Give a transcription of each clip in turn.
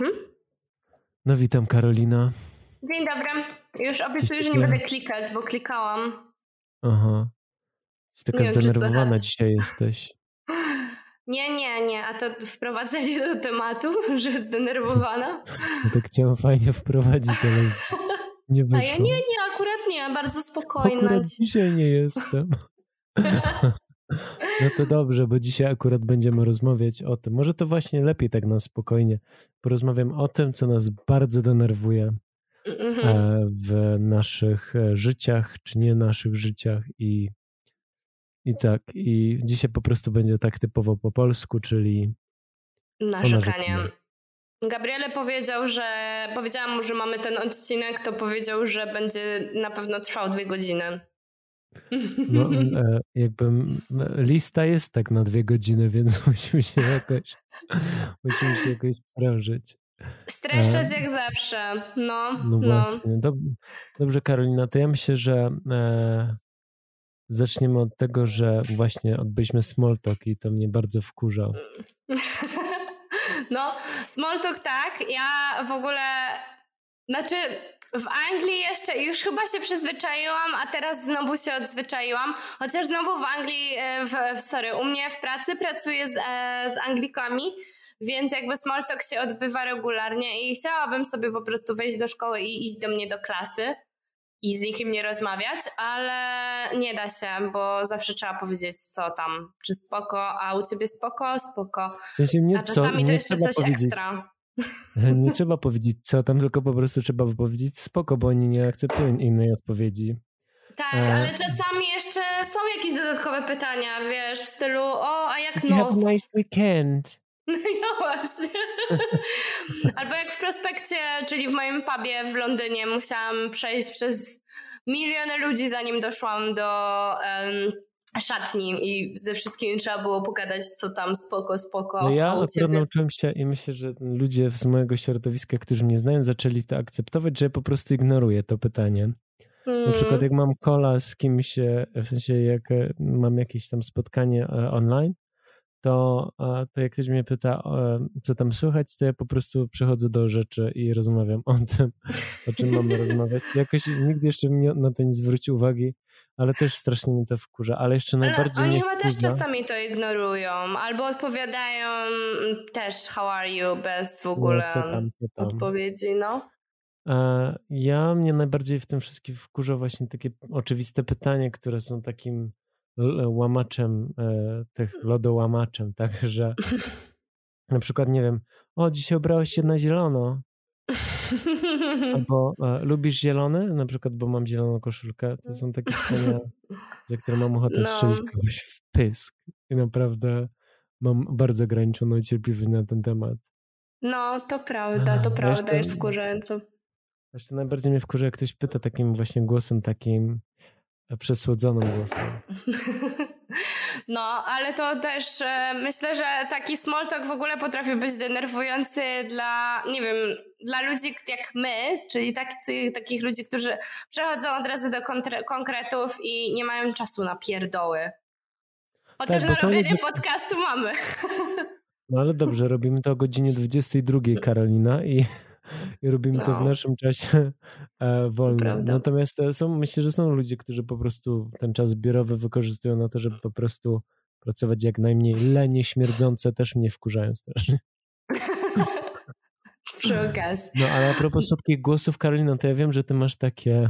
Mhm. No witam Karolina. Dzień dobry. Już obiecuję, że nie będę klikać, bo klikałam. Aha. Taka nie zdenerwowana wiem, dzisiaj jesteś. Nie, nie, nie. A to wprowadzenie do tematu, że zdenerwowana? No tak chciałam fajnie wprowadzić, ale nie wyszło. A ja nie, nie, akurat nie. Bardzo spokojna. Akurat dzisiaj nie jestem. No to dobrze, bo dzisiaj akurat będziemy rozmawiać o tym. Może to właśnie lepiej tak na spokojnie. Porozmawiam o tym, co nas bardzo denerwuje mhm. e, w naszych e, życiach, czy nie naszych życiach i, i tak. I dzisiaj po prostu będzie tak typowo po polsku, czyli narzekanie. Gabriele powiedział, że powiedziałam mu, że mamy ten odcinek, to powiedział, że będzie na pewno trwał dwie godziny. No, e, jakby lista jest tak na dwie godziny, więc musimy się jakoś, musimy się jakoś sprężyć. Streszczać e, jak zawsze. No, no, no. właśnie. Dob dobrze, Karolina, to ja myślę, że e, zaczniemy od tego, że właśnie odbyliśmy small talk i to mnie bardzo wkurzał. No, small talk tak. Ja w ogóle, znaczy w Anglii jeszcze już chyba się przyzwyczaiłam, a teraz znowu się odzwyczaiłam. Chociaż znowu w Anglii, e, w, sorry, u mnie w pracy pracuję z, e, z Anglikami, więc jakby small talk się odbywa regularnie i chciałabym sobie po prostu wejść do szkoły i iść do mnie do klasy i z nikim nie rozmawiać, ale nie da się, bo zawsze trzeba powiedzieć, co tam, czy spoko, a u ciebie spoko, spoko. W sensie nie, a czasami co, to jeszcze coś powiedzieć. ekstra. Nie trzeba powiedzieć co tam, tylko po prostu trzeba powiedzieć spoko, bo oni nie akceptują innej odpowiedzi. Tak, e... ale czasami jeszcze są jakieś dodatkowe pytania, wiesz, w stylu o, a jak nos? Have nice weekend. No właśnie. Albo jak w prospekcie, czyli w moim pubie w Londynie, musiałam przejść przez miliony ludzi, zanim doszłam do um, szatni i ze wszystkimi trzeba było pogadać, co tam spoko, spoko. No ja akurat nauczyłem się i myślę, że ludzie z mojego środowiska, którzy mnie znają, zaczęli to akceptować, że ja po prostu ignoruję to pytanie. Hmm. Na przykład jak mam kola z kimś, e, w sensie jak e, mam jakieś tam spotkanie e, online, to, to jak ktoś mnie pyta, co tam słychać, to ja po prostu przechodzę do rzeczy i rozmawiam o tym, o czym mamy rozmawiać. Jakoś nigdy jeszcze mi na to nie zwrócił uwagi, ale też strasznie mi to wkurza. Ale jeszcze najbardziej. Ale oni chyba też czasami to ignorują, albo odpowiadają też how are you bez w ogóle no, co tam, co tam. odpowiedzi, no. Ja mnie najbardziej w tym wszystkim wkurza właśnie takie oczywiste pytania, które są takim łamaczem, e, tych lodołamaczem, tak, że na przykład, nie wiem, o, dzisiaj ubrałeś się na zielono, albo e, lubisz zielony? Na przykład, bo mam zieloną koszulkę. To są takie pytania, za które mam ochotę no. strzelić kogoś w pysk. I naprawdę mam bardzo ograniczoną cierpliwość na ten temat. No, to prawda, to prawda, jest wkurzająco. Właśnie najbardziej mnie wkurza, jak ktoś pyta takim właśnie głosem takim przesłodzonym głosem. No, ale to też e, myślę, że taki small talk w ogóle potrafi być denerwujący dla, nie wiem, dla ludzi jak my, czyli tacy, takich ludzi, którzy przechodzą od razu do konkretów i nie mają czasu na pierdoły. Chociaż tak, na robienie ludzie... podcastu mamy. No ale dobrze, robimy to o godzinie 22, Karolina, i i robimy no. to w naszym czasie e, wolnym. Natomiast e, są, myślę, że są ludzie, którzy po prostu ten czas zbiorowy wykorzystują na to, żeby po prostu pracować jak najmniej. Lenie śmierdzące też mnie wkurzają strasznie. Przy okazji. No ale a propos słodkich głosów, Karolina, to ja wiem, że ty masz takie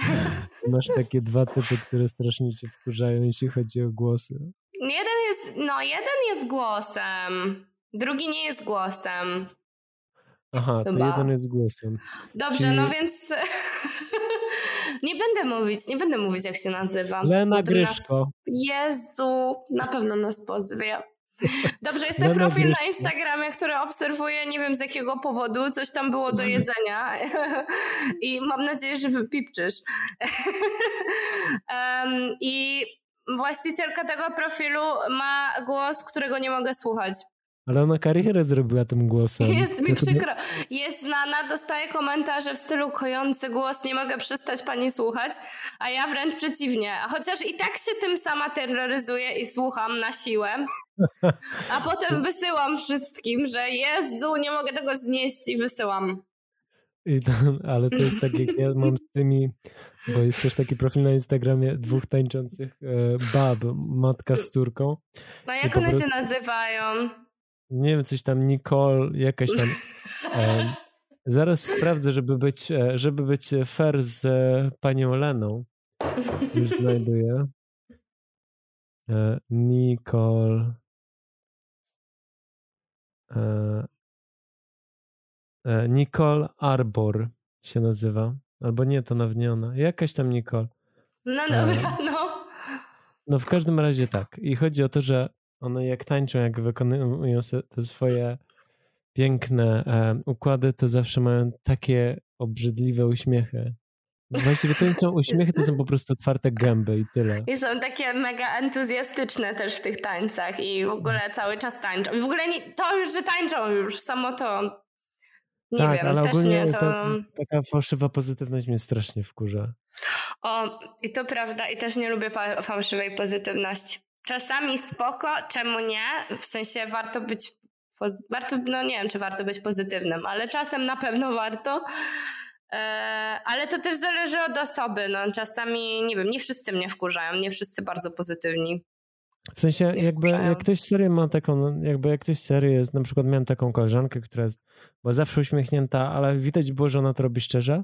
masz takie dwa typy, które strasznie cię wkurzają, jeśli chodzi o głosy. Jeden jest, no jeden jest głosem, drugi nie jest głosem. Aha, Chyba. to jeden jest głosem. Dobrze, Czyli... no więc nie będę mówić, nie będę mówić jak się nazywa. Lena Gryszko. Nas... Jezu, na pewno nas pozwie. Dobrze, jest ten profil na Instagramie, który obserwuję, nie wiem z jakiego powodu, coś tam było do jedzenia i mam nadzieję, że wypipczysz. um, I właścicielka tego profilu ma głos, którego nie mogę słuchać. Ale ona karierę zrobiła tym głosem. Jest mi przykro. Jest znana, dostaje komentarze w stylu kojący głos, nie mogę przestać pani słuchać, a ja wręcz przeciwnie. A chociaż i tak się tym sama terroryzuję i słucham na siłę, A potem wysyłam wszystkim, że Jezu, nie mogę tego znieść i wysyłam. I to, ale to jest tak, jak ja mam z tymi, bo jest też taki profil na Instagramie dwóch tańczących e, bab, matka z córką. No jak one prostu, się nazywają? Nie wiem, coś tam Nicole, jakaś tam. E, zaraz sprawdzę, żeby być, e, żeby być fair z e, panią Leną. Już znajduję. E, Nicole. E, E, Nicole Arbor się nazywa. Albo nie, to nawniona. Jakaś tam Nicole. No dobra, no. No w każdym razie tak. I chodzi o to, że one jak tańczą, jak wykonują te swoje piękne e, układy, to zawsze mają takie obrzydliwe uśmiechy. Właściwie to nie są uśmiechy, to są po prostu otwarte gęby i tyle. I są takie mega entuzjastyczne też w tych tańcach i w ogóle cały czas tańczą. I w ogóle nie, to już, że tańczą już, samo to nie tak, wiem, ale też ogólnie nie, to... Ta, taka fałszywa pozytywność mnie strasznie wkurza. O, i to prawda, i też nie lubię fałszywej pozytywności. Czasami spoko, czemu nie? W sensie warto być, warto, no nie wiem, czy warto być pozytywnym, ale czasem na pewno warto. E, ale to też zależy od osoby. No, czasami, nie wiem, nie wszyscy mnie wkurzają, nie wszyscy bardzo pozytywni. W sensie, jakby jak ktoś serio ma taką, no, jakby jak ktoś serio jest, na przykład miałem taką koleżankę, która jest, była zawsze uśmiechnięta, ale widać było, że ona to robi szczerze,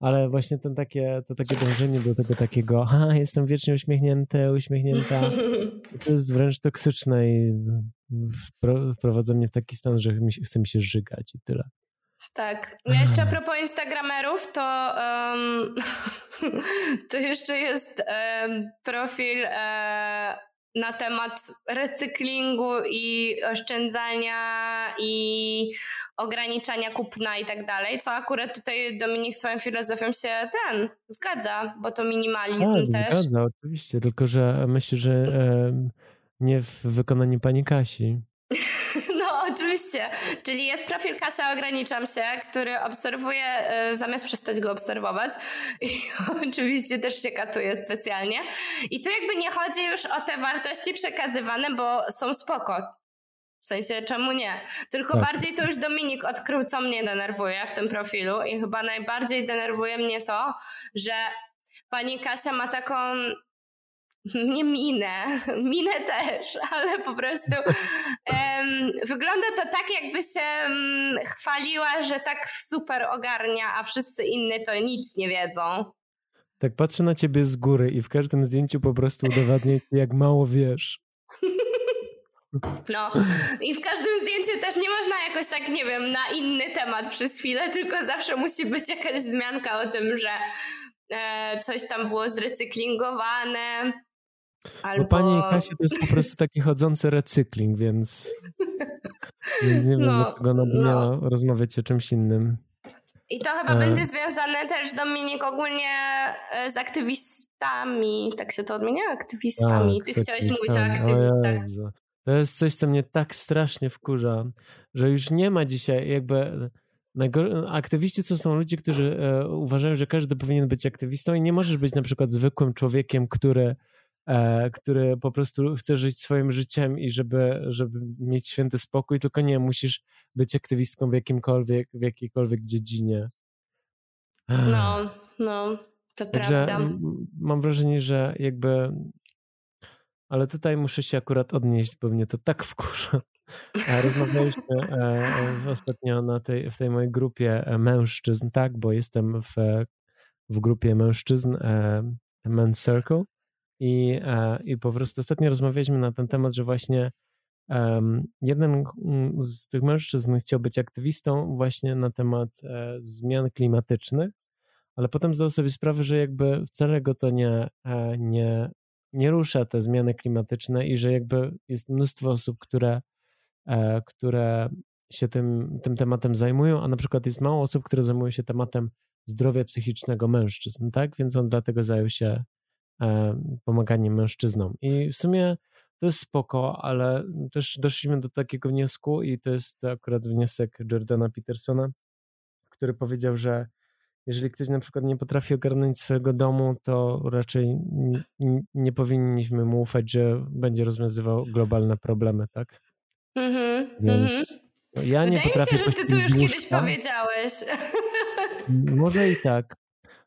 ale właśnie ten takie, to takie dążenie do tego takiego, ha, jestem wiecznie uśmiechnięty, uśmiechnięta, to jest wręcz toksyczne i wprowadza mnie w taki stan, że chce mi się żygać i tyle. Tak. Ja jeszcze a propos Instagramerów, to, um, to jeszcze jest um, profil um, na temat recyklingu i oszczędzania i ograniczania kupna i tak dalej, co akurat tutaj Dominik swoją filozofią się ten zgadza, bo to minimalizm tak, też. Zgadza, oczywiście, tylko że myślę, że e, nie w wykonaniu pani Kasi. Oczywiście. Czyli jest profil Kasia Ograniczam się, który obserwuje, y, zamiast przestać go obserwować. I oczywiście też się katuje specjalnie. I tu jakby nie chodzi już o te wartości przekazywane, bo są spoko. W sensie, czemu nie? Tylko tak. bardziej to już Dominik odkrył, co mnie denerwuje w tym profilu. I chyba najbardziej denerwuje mnie to, że pani Kasia ma taką nie minę, minę też, ale po prostu um, wygląda to tak, jakby się um, chwaliła, że tak super ogarnia, a wszyscy inni to nic nie wiedzą. Tak patrzę na ciebie z góry i w każdym zdjęciu po prostu udowadnię ci, jak mało wiesz. No i w każdym zdjęciu też nie można jakoś tak, nie wiem, na inny temat przez chwilę, tylko zawsze musi być jakaś wzmianka o tym, że e, coś tam było zrecyklingowane, Albo... Bo pani Kasia to jest po prostu taki chodzący recykling, więc, więc nie wiem, no, dlaczego ona by no. miała rozmawiać o czymś innym. I to chyba e... będzie związane też, Dominik, ogólnie e, z aktywistami. Tak się to odmienia? Aktywistami. Tak, Ty chciałeś mówić o aktywistach. O to jest coś, co mnie tak strasznie wkurza, że już nie ma dzisiaj jakby... Aktywiści to są ludzie, którzy e, uważają, że każdy powinien być aktywistą i nie możesz być na przykład zwykłym człowiekiem, który który po prostu chce żyć swoim życiem i żeby, żeby mieć święty spokój, tylko nie, musisz być aktywistką w jakimkolwiek, w jakiejkolwiek dziedzinie. No, no, to Także prawda. Mam wrażenie, że jakby ale tutaj muszę się akurat odnieść, bo mnie to tak wkurza. Rozmawialiśmy e, ostatnio na tej, w tej mojej grupie e, mężczyzn, tak, bo jestem w, w grupie mężczyzn e, Men's Circle i, e, I po prostu ostatnio rozmawialiśmy na ten temat, że właśnie um, jeden z tych mężczyzn chciał być aktywistą właśnie na temat e, zmian klimatycznych, ale potem zdał sobie sprawę, że jakby wcale go to nie, e, nie, nie rusza te zmiany klimatyczne i że jakby jest mnóstwo osób, które, e, które się tym, tym tematem zajmują, a na przykład jest mało osób, które zajmują się tematem zdrowia psychicznego mężczyzn, tak? Więc on dlatego zajął się E, pomaganiem mężczyznom. I w sumie to jest spoko, ale też doszliśmy do takiego wniosku i to jest akurat wniosek Jordana Petersona, który powiedział, że jeżeli ktoś na przykład nie potrafi ogarnąć swojego domu, to raczej nie powinniśmy mu ufać, że będzie rozwiązywał globalne problemy, tak? Mhm, Więc mhm. ja nie Wydaje potrafię mi się, że ty tu już kiedyś powiedziałeś. Może i tak.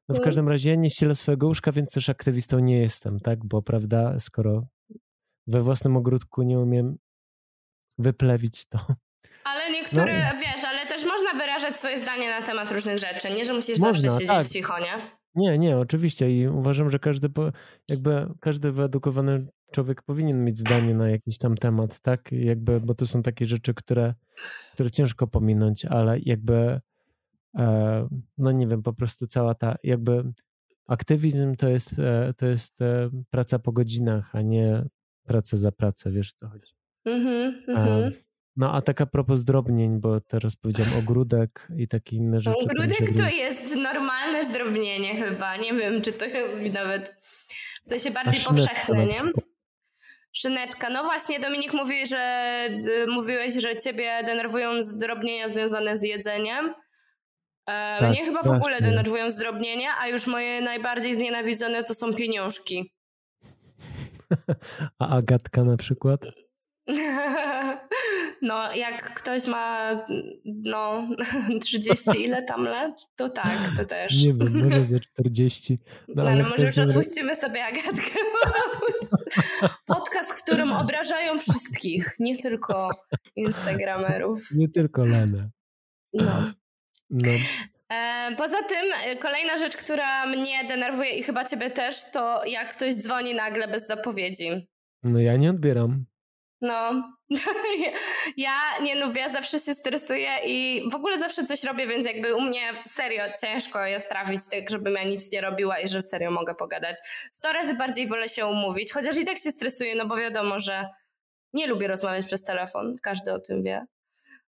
No w mm. każdym razie ja nie ścielę swojego łóżka, więc też aktywistą nie jestem, tak? Bo prawda, skoro we własnym ogródku nie umiem wyplewić to. Ale niektóre, no. wiesz, ale też można wyrażać swoje zdanie na temat różnych rzeczy, nie, że musisz można, zawsze siedzieć tak. cicho, nie? Nie, nie, oczywiście i uważam, że każdy, jakby każdy wyedukowany człowiek powinien mieć zdanie na jakiś tam temat, tak? Jakby, bo to są takie rzeczy, które, które ciężko pominąć, ale jakby no nie wiem, po prostu cała ta jakby aktywizm to jest, e, to jest e, praca po godzinach, a nie praca za pracę, wiesz co chodzi. Mhm, mhm. No a taka propos zdrobnień, bo teraz powiedziałam ogródek i takie inne rzeczy. Ogródek to jest normalne zdrobnienie chyba. Nie wiem, czy to nawet w sensie bardziej powszechne, nie? Szyneczka. No właśnie, Dominik mówi, że y, mówiłeś, że ciebie denerwują zdrobnienia związane z jedzeniem. E, tak, mnie chyba w ogóle denerwują zdrobnienia, a już moje najbardziej znienawidzone to są pieniążki. a Agatka na przykład? No, jak ktoś ma no 30 ile tam lat, to tak, to też. Nie wiem, może ze 40. No, no ale może już odpuścimy sobie Agatkę. Podcast, w którym obrażają wszystkich, nie tylko Instagramerów. Nie tylko Lenę. No. No. E, poza tym, e, kolejna rzecz, która mnie denerwuje i chyba ciebie też, to jak ktoś dzwoni nagle bez zapowiedzi. No ja nie odbieram. No, ja nie lubię, ja zawsze się stresuję i w ogóle zawsze coś robię, więc jakby u mnie serio ciężko jest trafić tak, żebym ja nic nie robiła i że serio mogę pogadać. Sto razy bardziej wolę się umówić, chociaż i tak się stresuję, no bo wiadomo, że nie lubię rozmawiać przez telefon, każdy o tym wie.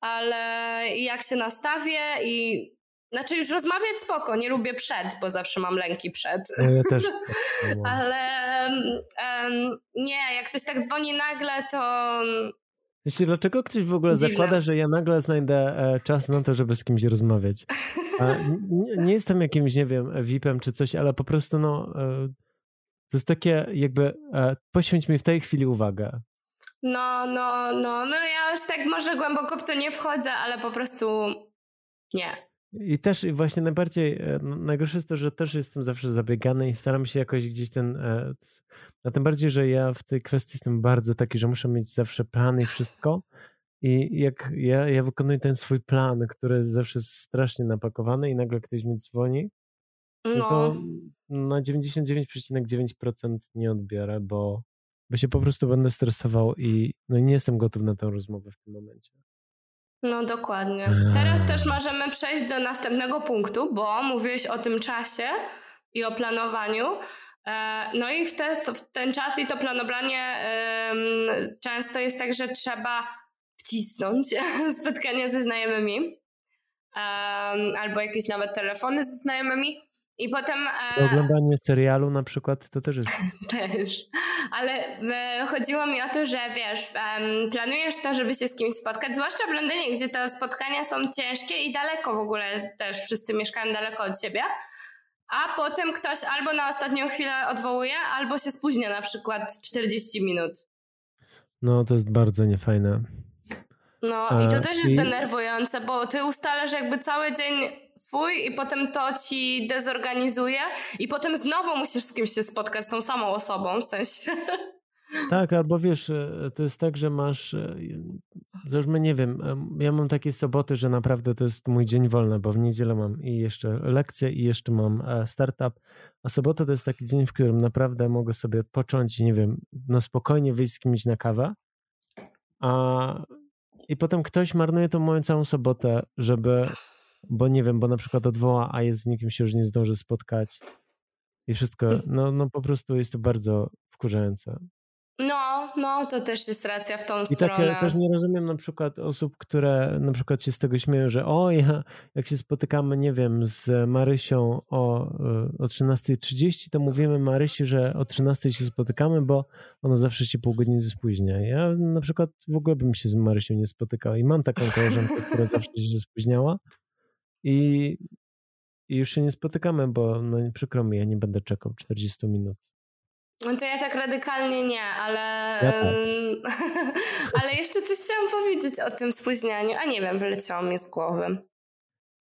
Ale jak się nastawię i znaczy już rozmawiać spoko, nie lubię przed, bo zawsze mam lęki przed. No ja też. Ale um, nie, jak ktoś tak dzwoni nagle, to... Jeśli dlaczego ktoś w ogóle Dziwne. zakłada, że ja nagle znajdę e, czas na to, żeby z kimś rozmawiać? Nie, nie, jestem jakimś, nie wiem, VIP-em czy coś, ale po prostu no... E, to jest takie jakby poświęć mi w tej chwili uwagę. No, no, no, no ja już tak może głęboko w to nie wchodzę, ale po prostu nie. I też właśnie najbardziej, e, najgorsze jest to, że też jestem zawsze zabiegany i staram się jakoś gdzieś ten, e, a tym bardziej, że ja w tej kwestii jestem bardzo taki, że muszę mieć zawsze plan i wszystko. I jak ja, ja wykonuję ten swój plan, który jest zawsze strasznie napakowany i nagle ktoś mi dzwoni, no, no to na 99,9% nie odbiorę, bo, bo się po prostu będę stresował i no, nie jestem gotów na tę rozmowę w tym momencie. No dokładnie. Teraz też możemy przejść do następnego punktu, bo mówiłeś o tym czasie i o planowaniu. E, no i w, te, w ten czas i to planowanie często jest tak, że trzeba wcisnąć spotkania ze znajomymi albo jakieś nawet telefony ze znajomymi. I potem. E... Oglądanie serialu na przykład to też jest. też. Ale e, chodziło mi o to, że wiesz, um, planujesz to, żeby się z kimś spotkać, zwłaszcza w Londynie, gdzie te spotkania są ciężkie i daleko w ogóle też wszyscy mieszkają daleko od siebie. A potem ktoś albo na ostatnią chwilę odwołuje, albo się spóźnia na przykład 40 minut. No, to jest bardzo niefajne. No i to też jest I... denerwujące, bo ty ustalasz jakby cały dzień swój i potem to ci dezorganizuje i potem znowu musisz z kimś się spotkać, z tą samą osobą w sensie. Tak, albo wiesz, e, to jest tak, że masz, e, załóżmy, nie wiem, ja mam takie soboty, że naprawdę to jest mój dzień wolny, bo w niedzielę mam i jeszcze lekcje i jeszcze mam e, startup, a sobota to jest taki dzień, w którym naprawdę mogę sobie począć, nie wiem, na spokojnie wyjść z kimś na kawę, a i potem ktoś marnuje tą moją całą sobotę, żeby, bo nie wiem, bo na przykład odwoła, a jest z nikim się już nie zdąży spotkać i wszystko, no, no po prostu jest to bardzo wkurzające. No, no, to też jest racja w tą I stronę. I też nie rozumiem na przykład osób, które na przykład się z tego śmieją, że o, ja, jak się spotykamy, nie wiem, z Marysią o, y, o 13.30, to mówimy Marysi, że o 13.00 się spotykamy, bo ona zawsze się pół godziny spóźnia. Ja na przykład w ogóle bym się z Marysią nie spotykał i mam taką koleżankę, która zawsze się spóźniała i i już się nie spotykamy, bo no przykro mi, ja nie będę czekał 40 minut. No to ja tak radykalnie nie, ale, ja tak. ale jeszcze coś chciałam powiedzieć o tym spóźnianiu, a nie wiem, wyleciało mi z głowy.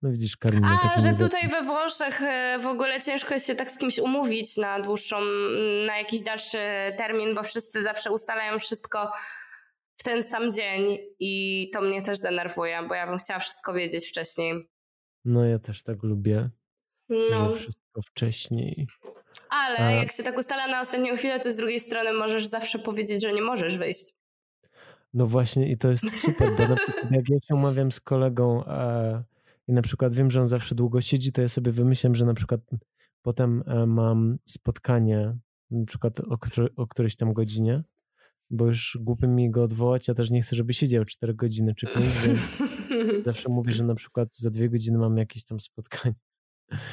No widzisz, Karolina. A, że tutaj we Włoszech e, w ogóle ciężko jest się tak z kimś umówić na dłuższą, na jakiś dalszy termin, bo wszyscy zawsze ustalają wszystko w ten sam dzień i to mnie też denerwuje, bo ja bym chciała wszystko wiedzieć wcześniej. No ja też tak lubię, no. że wszystko wcześniej. Ale A... jak się tak ustala na ostatnią chwilę, to z drugiej strony możesz zawsze powiedzieć, że nie możesz wyjść. No właśnie i to jest super, bo na przykład jak ja się umawiam z kolegą e, i na przykład wiem, że on zawsze długo siedzi, to ja sobie wymyślam, że na przykład potem e, mam spotkanie na przykład o, o którejś tam godzinie, bo już głupio mi go odwołać, ja też nie chcę, żeby siedział 4 godziny czy 5, więc zawsze mówię, że na przykład za dwie godziny mam jakieś tam spotkanie.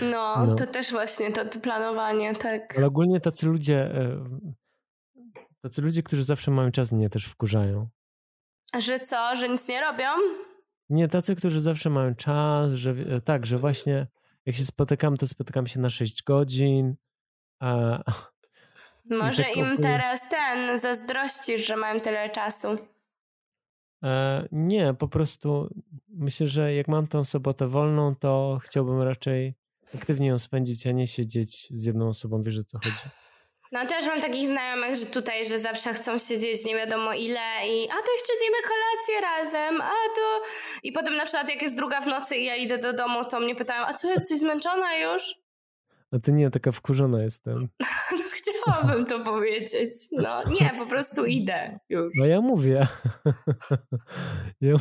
No, no. to też właśnie to, to, planowanie, tak. Ale ogólnie tacy ludzie, e, tacy ludzie, którzy zawsze mają czas, mnie też wkurzają. A że co, że nic nie robią? Nie, tacy, którzy zawsze mają czas, że e, tak, że właśnie jak się spotykam, to spotykam się na 6 godzin. A, Może tak im teraz ten zazdrościsz, że mają tyle czasu. E, nie, po prostu myślę, że jak mam tą sobotę wolną, to chciałbym raczej aktywnie ją spędzić, a nie siedzieć z jedną osobą, wiesz o co chodzi. No też mam takich znajomych, że tutaj, że zawsze chcą siedzieć nie wiadomo ile i a to jeszcze zjemy kolację razem, a to... I potem na przykład jak jest druga w nocy i ja idę do domu, to mnie pytają, a co, jesteś zmęczona już? A ty nie, taka wkurzona jestem. no chciałabym to powiedzieć. No nie, po prostu idę już. No ja mówię. ja,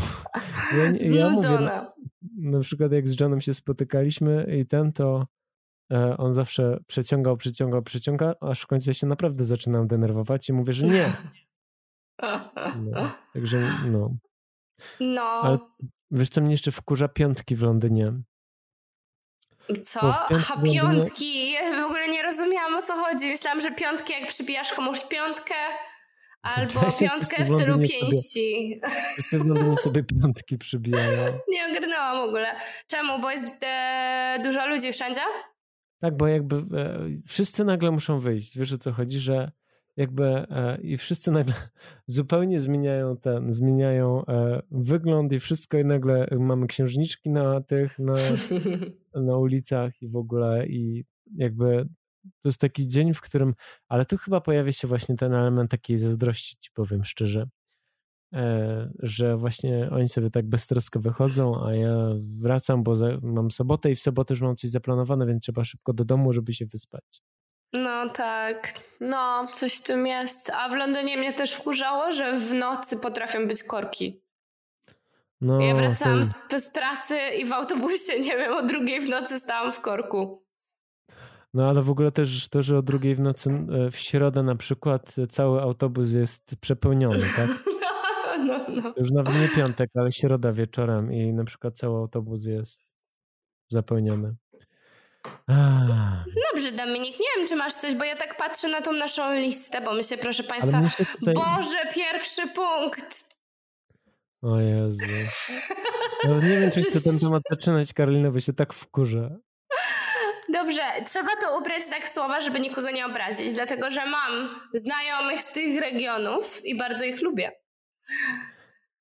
ja, ja mówię, na, na przykład jak z Johnem się spotykaliśmy i ten to E, on zawsze przeciągał, przeciągał, przeciągał, aż w końcu ja się naprawdę zaczynam denerwować i mówię, że nie. No, także no. No. Ale wiesz, co mnie jeszcze wkurza piątki w Londynie. Co? Aha, piątki. Ja w ogóle nie rozumiałam o co chodzi. Myślałam, że piątki, jak przybijasz komuś piątkę, albo piątkę w stylu pięści. Wszyscy w Londynie sobie piątki przybijają. Nie ogarnęłam w ogóle. Czemu? Bo jest e, dużo ludzi wszędzie? Tak, bo jakby e, wszyscy nagle muszą wyjść. Wiesz o co chodzi, że jakby e, i wszyscy nagle zupełnie zmieniają ten, zmieniają e, wygląd i wszystko i nagle mamy księżniczki na tych, na, na ulicach i w ogóle i jakby to jest taki dzień, w którym, ale tu chyba pojawia się właśnie ten element takiej zazdrości, ci powiem szczerze, E, że właśnie oni sobie tak beztrosko wychodzą, a ja wracam, bo mam sobotę i w sobotę już mam coś zaplanowane, więc trzeba szybko do domu, żeby się wyspać. No tak, no coś w tym jest. A w Londynie mnie też wkurzało, że w nocy potrafią być korki. No, ja wracałam z, z pracy i w autobusie, nie wiem, o drugiej w nocy stałam w korku. No ale w ogóle też to, że o drugiej w nocy e, w środę na przykład cały autobus jest przepełniony, tak? no, no. Już nawet nie piątek, ale środa wieczorem i na przykład cały autobus jest zapełniony. Dobrze, Dominik, nie wiem, czy masz coś, bo ja tak patrzę na tą naszą listę, bo myślę, proszę Państwa, tutaj... Boże, pierwszy punkt. O Jezu. Nawet nie wiem, czy chcę ten temat zaczynać, Karolina, bo się tak wkurzę. Dobrze, trzeba to ubrać tak w słowa, żeby nikogo nie obrazić, dlatego że mam znajomych z tych regionów i bardzo ich lubię.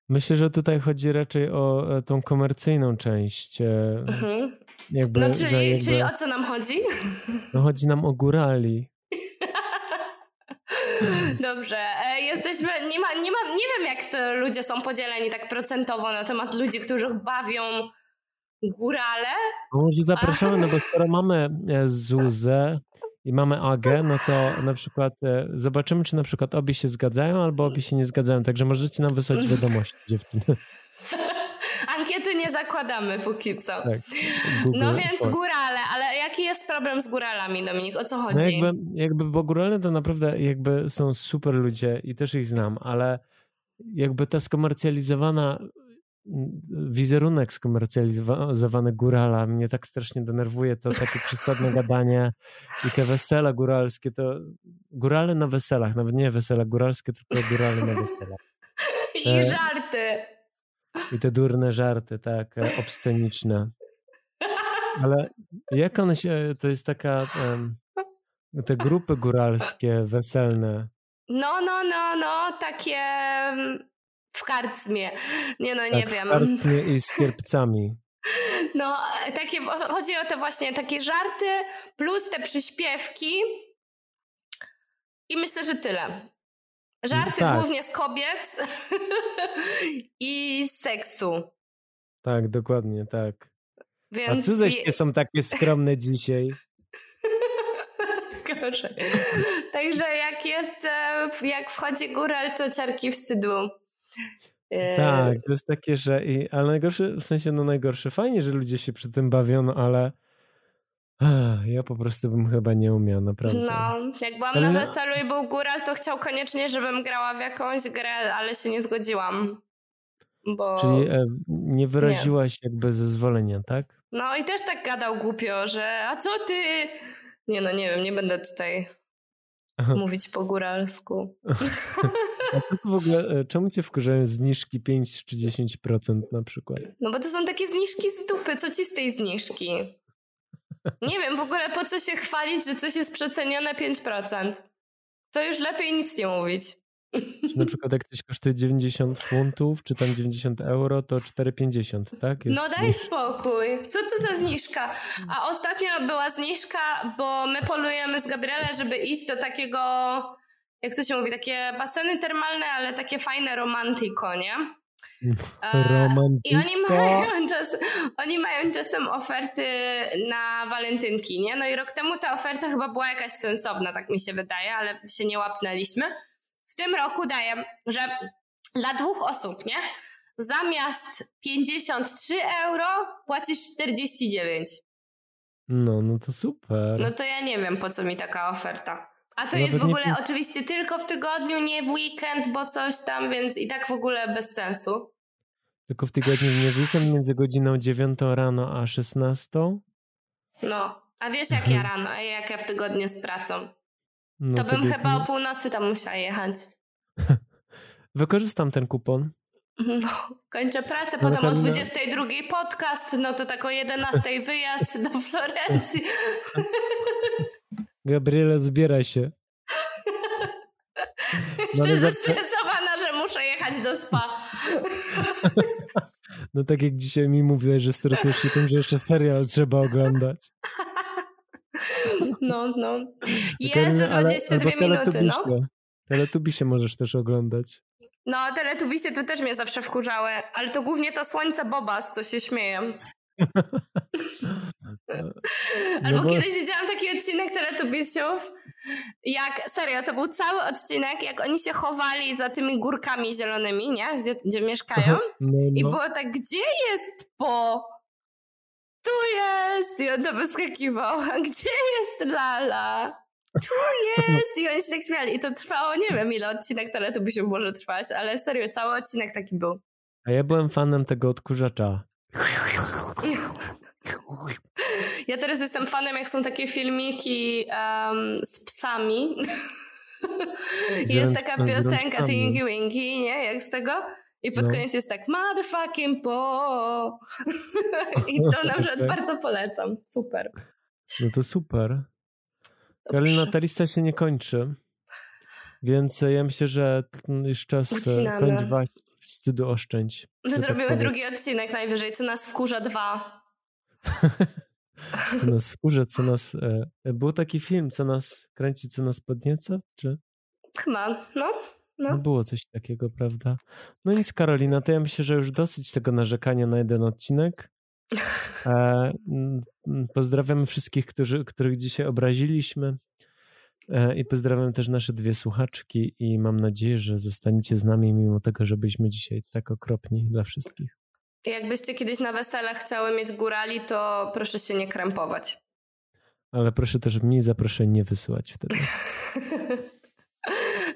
Myślę, że tutaj chodzi raczej o e, tą komercyjną część. E, mhm. Jakby, no, czyli, jakby, czyli o co nam chodzi? No chodzi nam o górali. Dobrze. E, jesteśmy, nie, ma, nie, ma, nie wiem jak to ludzie są podzieleni tak procentowo na temat ludzi, którzy bawią górale. Może zapraszamy, A... no bo skoro mamy Zuzę, i mamy Agę, no to na przykład e, zobaczymy, czy na przykład obie się zgadzają, albo obie się nie zgadzają. Także możecie nam wysłać wiadomości, dziewczyny. Ankiety nie zakładamy póki co. Tak, Google no więc for. górale, ale jaki jest problem z góralami, Dominik? O co no chodzi? No jakby, jakby, bo górale to naprawdę jakby są super ludzie i też ich znam, ale jakby ta skomercjalizowana wizerunek skomercjalizowany górala mnie tak strasznie denerwuje, to takie przesadne gadanie i te wesela góralskie, to górale na weselach, nawet nie wesela góralskie, tylko górale na weselach. I e, żarty. I te durne żarty, tak, e, obsceniczne. Ale jak one się, to jest taka, te grupy góralskie, weselne. No, no, no, no, takie w karcmie. Nie no, nie tak, wiem. W i z kierpcami. No, takie, chodzi o te właśnie takie żarty, plus te przyśpiewki. I myślę, że tyle. Żarty tak. głównie z kobiet i z seksu. Tak, dokładnie, tak. Więc... A cudześkie są takie skromne dzisiaj. Gorzej. Także jak jest, e, jak wchodzi góral, to ciarki wstydu. E, tak, to jest takie, że i, ale najgorsze, w sensie no najgorsze, fajnie, że ludzie się przy tym bawią, no ale ja po prostu bym chyba nie umiał, naprawdę. No, jak byłam ale... na weselu i był góral, to chciał koniecznie, żebym grała w jakąś grę, ale się nie zgodziłam. Bo... Czyli e, nie wyraziłaś nie. jakby zezwolenia, tak? No i też tak gadał głupio, że a co ty? Nie no, nie wiem, nie będę tutaj mówić po góralsku. A co w ogóle, e, czemu cię wkurzają zniżki 5 czy 10% na przykład? No bo to są takie zniżki z dupy, co ci z tej zniżki? Nie wiem w ogóle po co się chwalić, że coś jest przecenione 5%. To już lepiej nic nie mówić. Czy na przykład jak coś kosztuje 90 funtów, czy tam 90 euro, to 4,50, tak? Jest... No daj spokój. Co to za zniżka? A ostatnio była zniżka, bo my polujemy z Gabriele, żeby iść do takiego, jak to się mówi, takie baseny termalne, ale takie fajne romantyko, nie? Romantyko. I oni mają, czas, oni mają czasem oferty na walentynki, nie? No i rok temu ta oferta chyba była jakaś sensowna, tak mi się wydaje, ale się nie łapnęliśmy w tym roku daję, że dla dwóch osób, nie? Zamiast 53 euro płacisz 49. No, no to super. No to ja nie wiem, po co mi taka oferta. A to jest w ogóle nie... oczywiście tylko w tygodniu, nie w weekend, bo coś tam, więc i tak w ogóle bez sensu. Tylko w tygodniu, nie weekend między godziną 9 rano a 16? No, a wiesz jak ja rano, a jak ja w tygodniu z pracą. No to bym chyba o północy tam musiała jechać. Wykorzystam ten kupon. No, kończę pracę, no, potem o 22 podcast, no to tak o 11 wyjazd do Florencji. Gabriela, zbieraj się. Jeszcze no, że muszę jechać do spa. No tak jak dzisiaj mi mówiłeś, że stresujesz się tym, że jeszcze serial trzeba oglądać. No, no. Jest 22 minuty, no. Teletubisie możesz też oglądać. No, teletubisie tu też mnie zawsze wkurzały, ale to głównie to słońce Bobas, co się śmieję. Albo no bo... kiedyś widziałam taki odcinek Teletubisiów, jak, serio, to był cały odcinek, jak oni się chowali za tymi górkami zielonymi, nie? Gdzie, gdzie mieszkają. No, no. I było tak, gdzie jest po? tu jest! I on to wyskakiwał. Gdzie jest Lala? Tu jest! I oni się tak śmiali. I to trwało, nie wiem ile odcinek się może trwać, ale serio, cały odcinek taki był. A ja byłem fanem tego odkurzacza. Ja teraz jestem fanem, jak są takie filmiki um, z psami. jest taka piosenka Tinky Winky, nie? Jak z tego? I pod no. koniec jest tak, motherfucking po. I to na przykład okay. bardzo polecam. Super. No to super. Karolina, ta lista się nie kończy. Więc ja myślę, że już czas e, Ucinamy. kończyć wstydu oszczędź. Zrobimy tak drugi odcinek najwyżej, co nas wkurza dwa. co nas wkurza, co nas... E, był taki film, co nas kręci, co nas podnieca, czy? Chyba, no. No. no. było coś takiego, prawda? No nic, Karolina, to ja myślę, że już dosyć tego narzekania na jeden odcinek. E, pozdrawiamy wszystkich, którzy, których dzisiaj obraziliśmy. E, I pozdrawiam też nasze dwie słuchaczki i mam nadzieję, że zostaniecie z nami mimo tego, że byliśmy dzisiaj tak okropni dla wszystkich. Jakbyście kiedyś na weselach chciały mieć górali, to proszę się nie krępować. Ale proszę też mi zaproszeń nie wysyłać wtedy.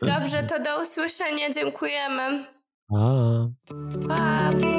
Dobrze, to do usłyszenia. Dziękujemy. A.